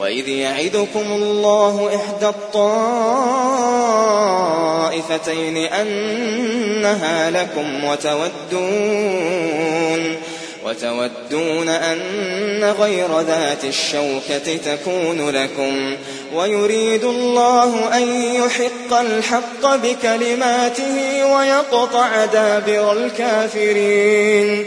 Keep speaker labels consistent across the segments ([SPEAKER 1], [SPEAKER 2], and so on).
[SPEAKER 1] وإذ يعدكم الله إحدى الطائفتين أنها لكم وتودون وتودون أن غير ذات الشوكة تكون لكم ويريد الله أن يحق الحق بكلماته ويقطع دابر الكافرين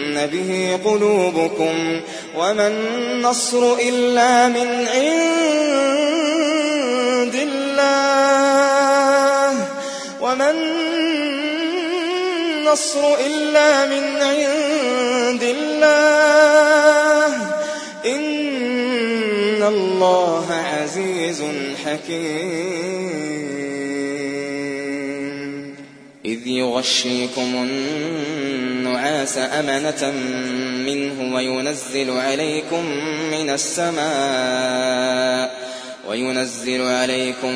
[SPEAKER 1] به قلوبكم وما النصر إلا من عند الله وما النصر إلا من عند الله إن الله عزيز حكيم إذ يغشيكم النعاس أمنة منه وينزل عليكم من السماء وينزل عليكم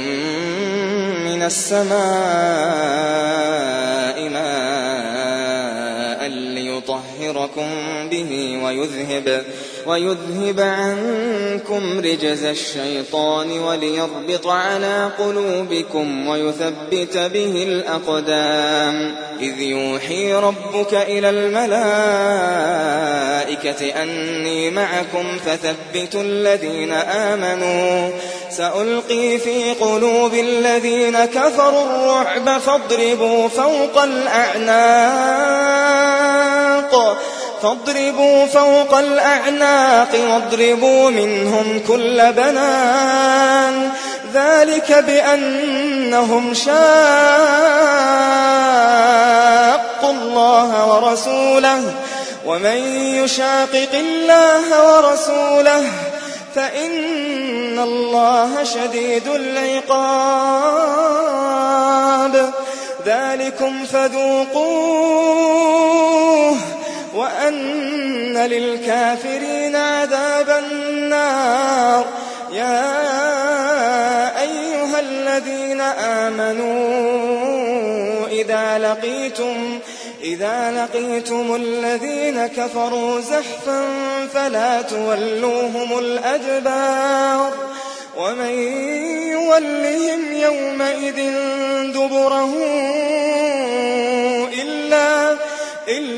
[SPEAKER 1] من السماء ليطهركم به ويذهب ويذهب عنكم رجز الشيطان وليربط على قلوبكم ويثبت به الأقدام إذ يوحي ربك إلى الملائكة أني معكم فثبتوا الذين آمنوا سألقي في قلوب الذين كفروا الرعب فاضربوا فوق الأعناق فاضربوا فوق الأعناق واضربوا منهم كل بنان. ذلك بأنهم شاقوا الله ورسوله. ومن يشاقق الله ورسوله فإن الله شديد العقاب. ذلكم فذوقوه. وأن للكافرين عذاب النار. يا أيها الذين آمنوا إذا لقيتم إذا لقيتم الذين كفروا زحفا فلا تولوهم الأدبار. ومن يولهم يومئذ دبره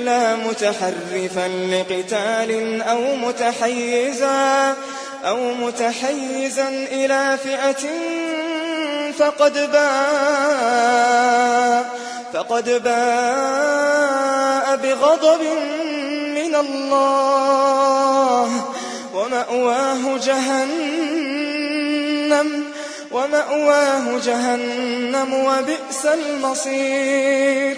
[SPEAKER 1] إلا متحرفا لقتال أو متحيزا أو متحيزا إلى فئة فقد باء فقد باء بغضب من الله. ومأواه جهنم ومأواه جهنم وبئس المصير.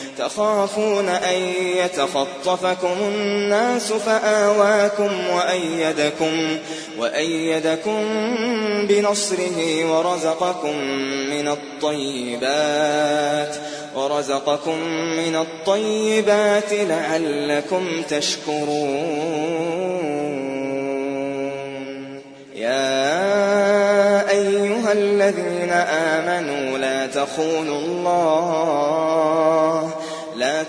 [SPEAKER 1] تخافون أن يتخطفكم الناس فآواكم وأيدكم وأيدكم بنصره ورزقكم من الطيبات ورزقكم من الطيبات لعلكم تشكرون. يا أيها الذين آمنوا لا تخونوا الله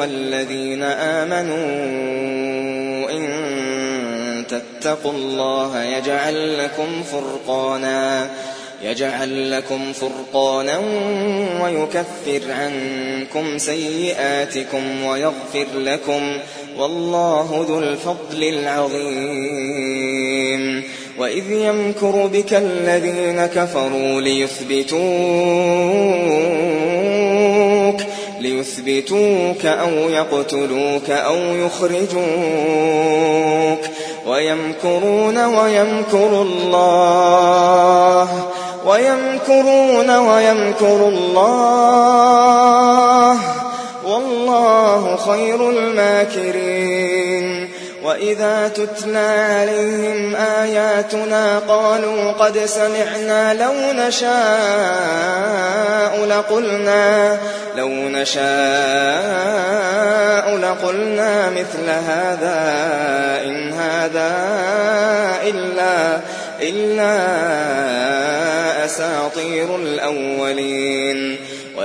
[SPEAKER 1] أيها الذين آمنوا إن تتقوا الله يجعل لكم فرقانا يجعل لكم فرقانا ويكفر عنكم سيئاتكم ويغفر لكم والله ذو الفضل العظيم. وإذ يمكر بك الذين كفروا ليثبتوك ليثبتوك أو يقتلوك أو يخرجوك ويمكرون ويمكر الله ويمكرون ويمكر الله والله خير الماكرين وإذا تتلى عليهم آياتنا قالوا قد سمعنا لو نشاء لقلنا لو نشاء لقلنا مثل هذا إن هذا إلا إلا أساطير الأولين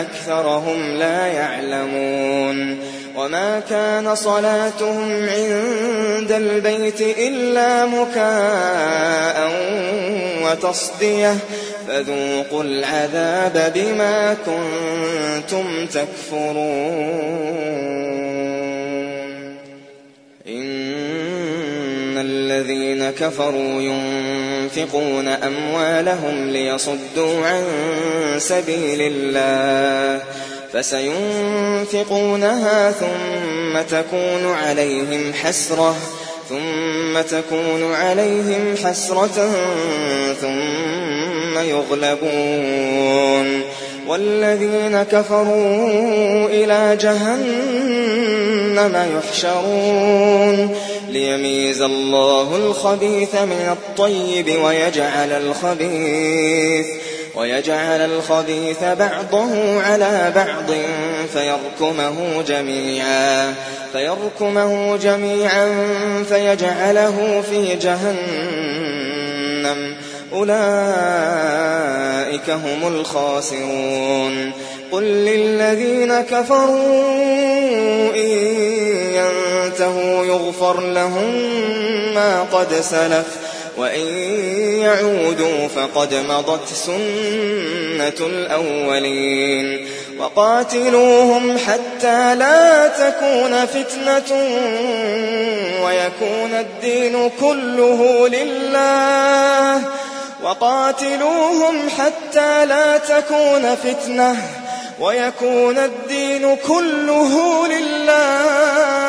[SPEAKER 1] أكثرهم لا يعلمون وما كان صلاتهم عند البيت إلا مكاء وتصدية فذوقوا العذاب بما كنتم تكفرون إن الذين كفروا ينفقون أموالهم ليصدوا عن سبيل الله فسينفقونها ثم تكون عليهم حسرة ثم تكون عليهم حسرة ثم يغلبون والذين كفروا إلى جهنم يحشرون ليميز الله الخبيث من الطيب ويجعل الخبيث ويجعل الخبيث بعضه على بعض فيركمه جميعا فيركمه جميعا فيجعله في جهنم. أولئك هم الخاسرون. قل للذين كفروا إن ينتهوا يغفر لهم ما قد سلف وإن يعودوا فقد مضت سنة الأولين وقاتلوهم حتى لا تكون فتنة ويكون الدين كله لله وقاتلوهم حتى لا تكون فتنة ويكون الدين كله لله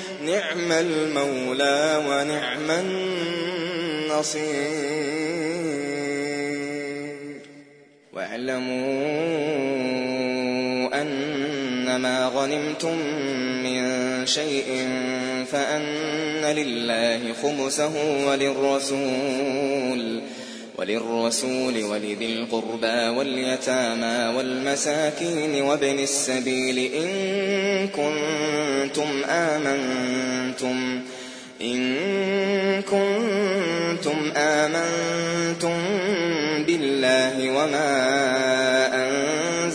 [SPEAKER 1] نعم المولى ونعم النصير. واعلموا أنما غنمتم من شيء فأن لله خمسه وللرسول. وللرسول ولذي القربى واليتامى والمساكين وابن السبيل إن كنتم آمنتم إن كنتم آمنتم بالله وما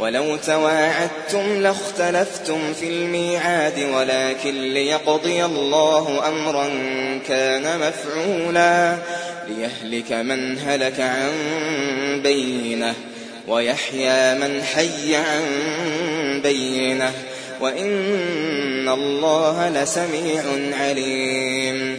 [SPEAKER 1] ولو تواعدتم لاختلفتم في الميعاد ولكن ليقضي الله أمرا كان مفعولا ليهلك من هلك عن بينة ويحيى من حي عن بينة وإن الله لسميع عليم.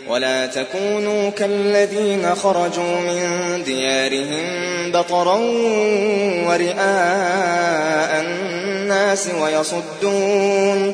[SPEAKER 1] ولا تكونوا كالذين خرجوا من ديارهم بطرا ورئاء الناس ويصدون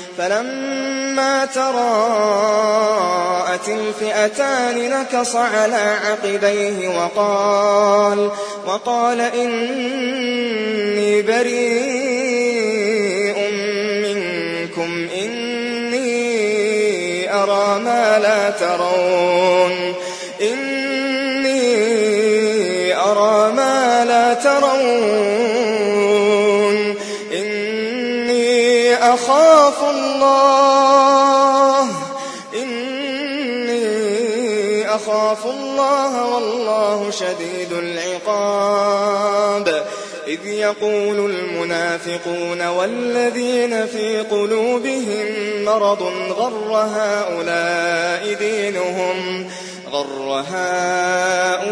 [SPEAKER 1] فلما تراءت الفئتان نكص على عقبيه وقال وقال إني بريء منكم إني أرى ما لا ترون إني أرى ما لا ترون الله. إني أخاف الله والله شديد العقاب. إذ يقول المنافقون والذين في قلوبهم مرض غر هؤلاء دينهم؟ غر هؤلاء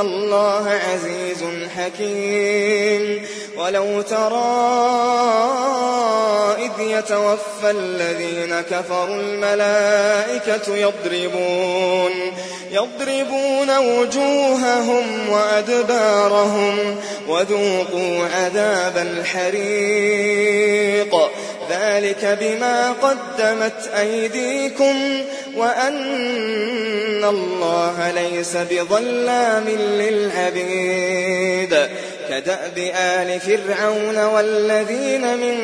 [SPEAKER 1] الله عزيز حكيم. ولو ترى إذ يتوفى الذين كفروا الملائكة يضربون يضربون وجوههم وأدبارهم وذوقوا عذاب الحريق. ذلك بما قدمت أيديكم وأن الله ليس بظلام للعبيد كدأب آل فرعون والذين من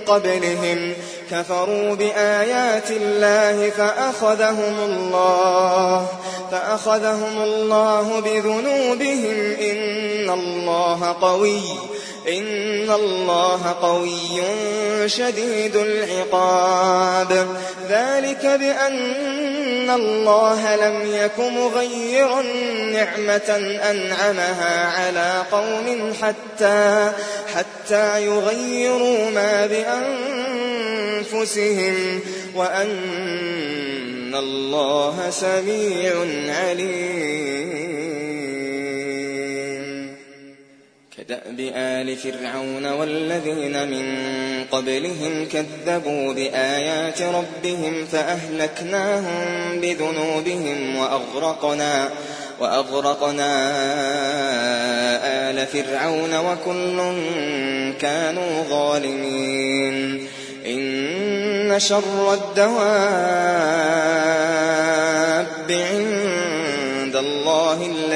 [SPEAKER 1] قبلهم كفروا بآيات الله فأخذهم الله فأخذهم الله بذنوبهم إن الله قوي. إن الله قوي شديد العقاب. ذلك بأن الله لم يك مغيرا نعمة أنعمها على قوم حتى حتى يغيروا ما بأنفسهم. وأن الله سميع عليم. كدأب آل فرعون والذين من قبلهم كذبوا بآيات ربهم فأهلكناهم بذنوبهم وأغرقنا وأغرقنا آل فرعون وكل كانوا ظالمين. إن شر الدواب عند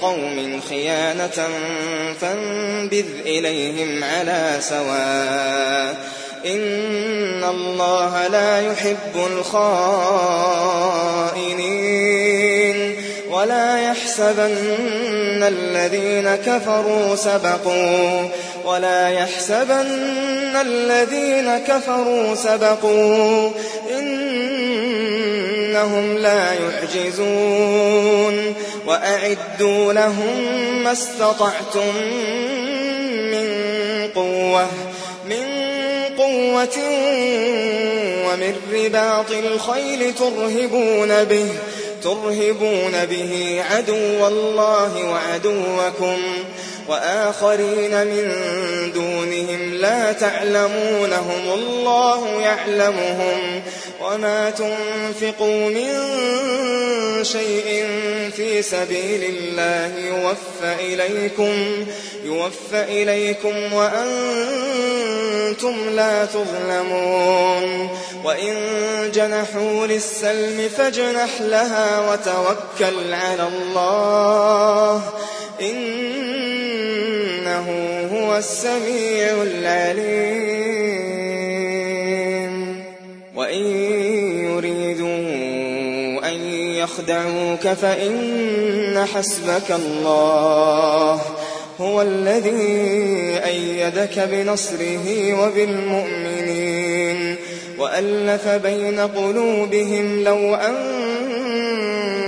[SPEAKER 1] قوم خيانة فانبذ إليهم على سواء إن الله لا يحب الخائنين ولا يحسبن الذين كفروا سبقوا ولا يحسبن الذين كفروا سبقوا إنهم لا يعجزون وأعدوا لهم ما استطعتم من قوة من قوة ومن رباط الخيل ترهبون به ترهبون به عدو الله وعدوكم. وآخرين من دونهم لا تعلمونهم الله يعلمهم وما تنفقوا من شيء في سبيل الله يوفى إليكم يوفى إليكم وأنتم لا تظلمون وإن جنحوا للسلم فاجنح لها وتوكل على الله إنه هو السميع العليم. وإن يريدوا أن يخدعوك فإن حسبك الله. هو الذي أيدك بنصره وبالمؤمنين. وألف بين قلوبهم لو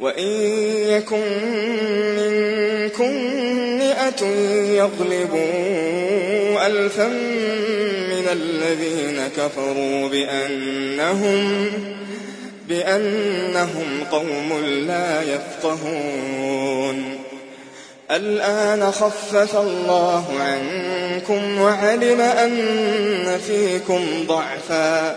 [SPEAKER 1] وإن يكن منكم مئة يغلبوا ألفا من الذين كفروا بأنهم بأنهم قوم لا يفقهون. الآن خفف الله عنكم وعلم أن فيكم ضعفا.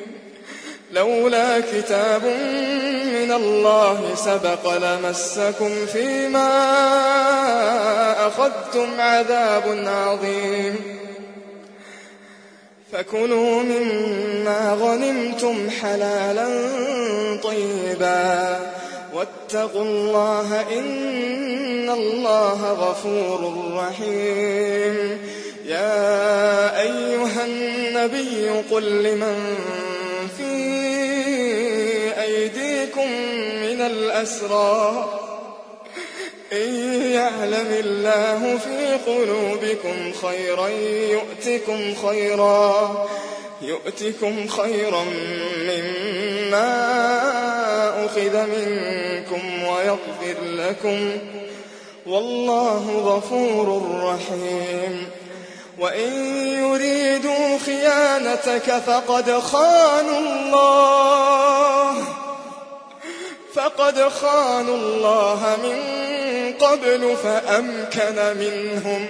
[SPEAKER 1] لولا كتاب من الله سبق لمسكم فيما أخذتم عذاب عظيم. فكلوا مما غنمتم حلالا طيبا. واتقوا الله إن الله غفور رحيم. يا أيها النبي قل لمن أيديكم من الأسرى. إن يعلم الله في قلوبكم خيرا يؤتكم خيرا. يؤتكم خيرا مما يؤاخذ منكم ويغفر لكم. والله غفور رحيم. وإن يريدوا خيانتك فقد خانوا الله. فقد خانوا الله من قبل فأمكن منهم.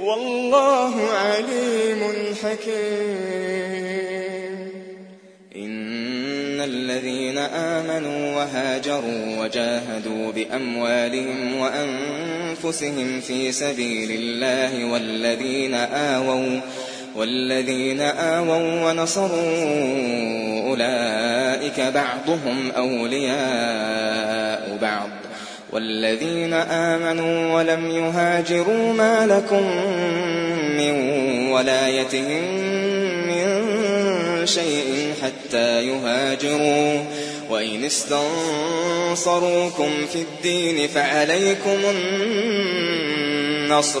[SPEAKER 1] والله عليم حكيم. إن الذين آمنوا وهاجروا وجاهدوا بأموالهم وأنفسهم في سبيل الله والذين آووا والذين آووا ونصروا أولئك بعضهم أولياء بعض. والذين آمنوا ولم يهاجروا ما لكم من ولايتهم من شيء حتى يهاجروا. وإن استنصروكم في الدين فعليكم النصر.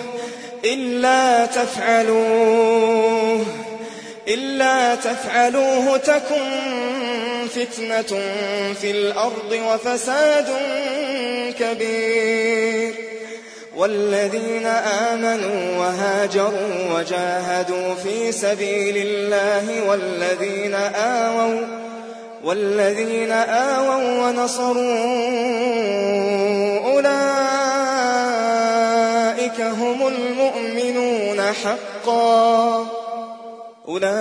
[SPEAKER 1] إلا تفعلوه إلا تفعلوه تكن فتنة في الأرض وفساد كبير. والذين آمنوا وهاجروا وجاهدوا في سبيل الله والذين آووا والذين آووا ونصروا أولئك هم المؤمنون حقا. أولئك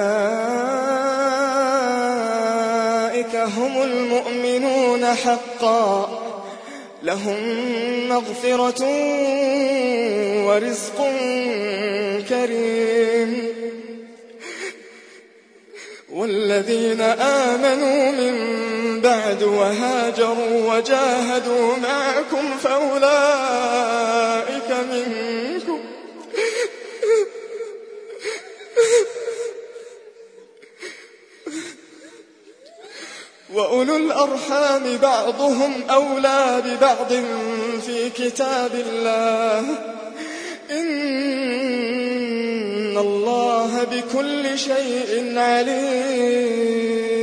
[SPEAKER 1] هم المؤمنون حقا. لهم مغفرة ورزق كريم. والذين آمنوا من بعد وهاجروا وجاهدوا معكم فأولئك منكم. وأولو الأرحام بعضهم أولى ببعض في كتاب الله. إن الله بكل شيء عليم.